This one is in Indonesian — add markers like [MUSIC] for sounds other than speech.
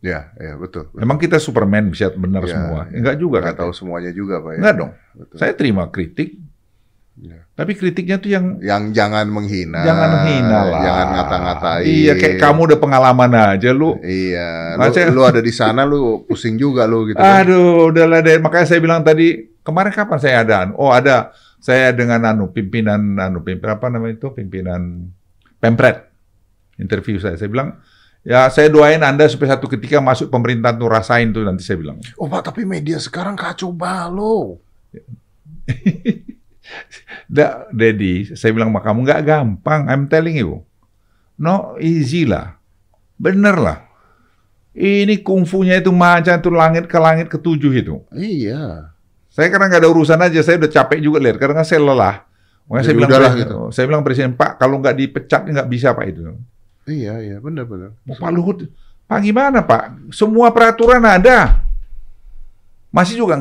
Ya, ya betul. betul. Emang kita Superman bisa benar Ya, semua? ya. Enggak juga Nggak kan? tahu semuanya juga pak ya. Enggak dong. Betul. Saya terima kritik, Ya. tapi kritiknya tuh yang Yang jangan menghina. jangan menghina lah. Jangan ngata-ngatain. Iya, kayak kamu udah pengalaman aja lu. Iya. Lu, Maksudnya- lu ada di sana lu pusing juga lu gitu. kan. Aduh, udahlah deh. Makanya saya bilang tadi kemarin kapan saya ada? Oh ada. Saya dengan anu pimpinan anu pimpinan apa namanya itu pimpinan Pempret interview saya. Saya bilang ya saya doain anda supaya satu ketika masuk pemerintahan tuh rasain tuh nanti saya bilang. Oh pak, tapi media sekarang kacau balau. [LAUGHS] Da, Dedi, saya bilang sama kamu nggak gampang. I'm telling you, no easy lah, bener lah. Ini kungfunya itu macam itu langit ke langit ketujuh itu. Iya. Saya karena nggak ada urusan aja, saya udah capek juga lihat. Karena saya lelah. Makanya saya bilang, gitu. saya bilang presiden Pak, kalau nggak dipecat nggak bisa Pak itu. Iya, iya, benar-benar. Mau Pak Luhut, Pak gimana Pak? Semua peraturan ada, masih juga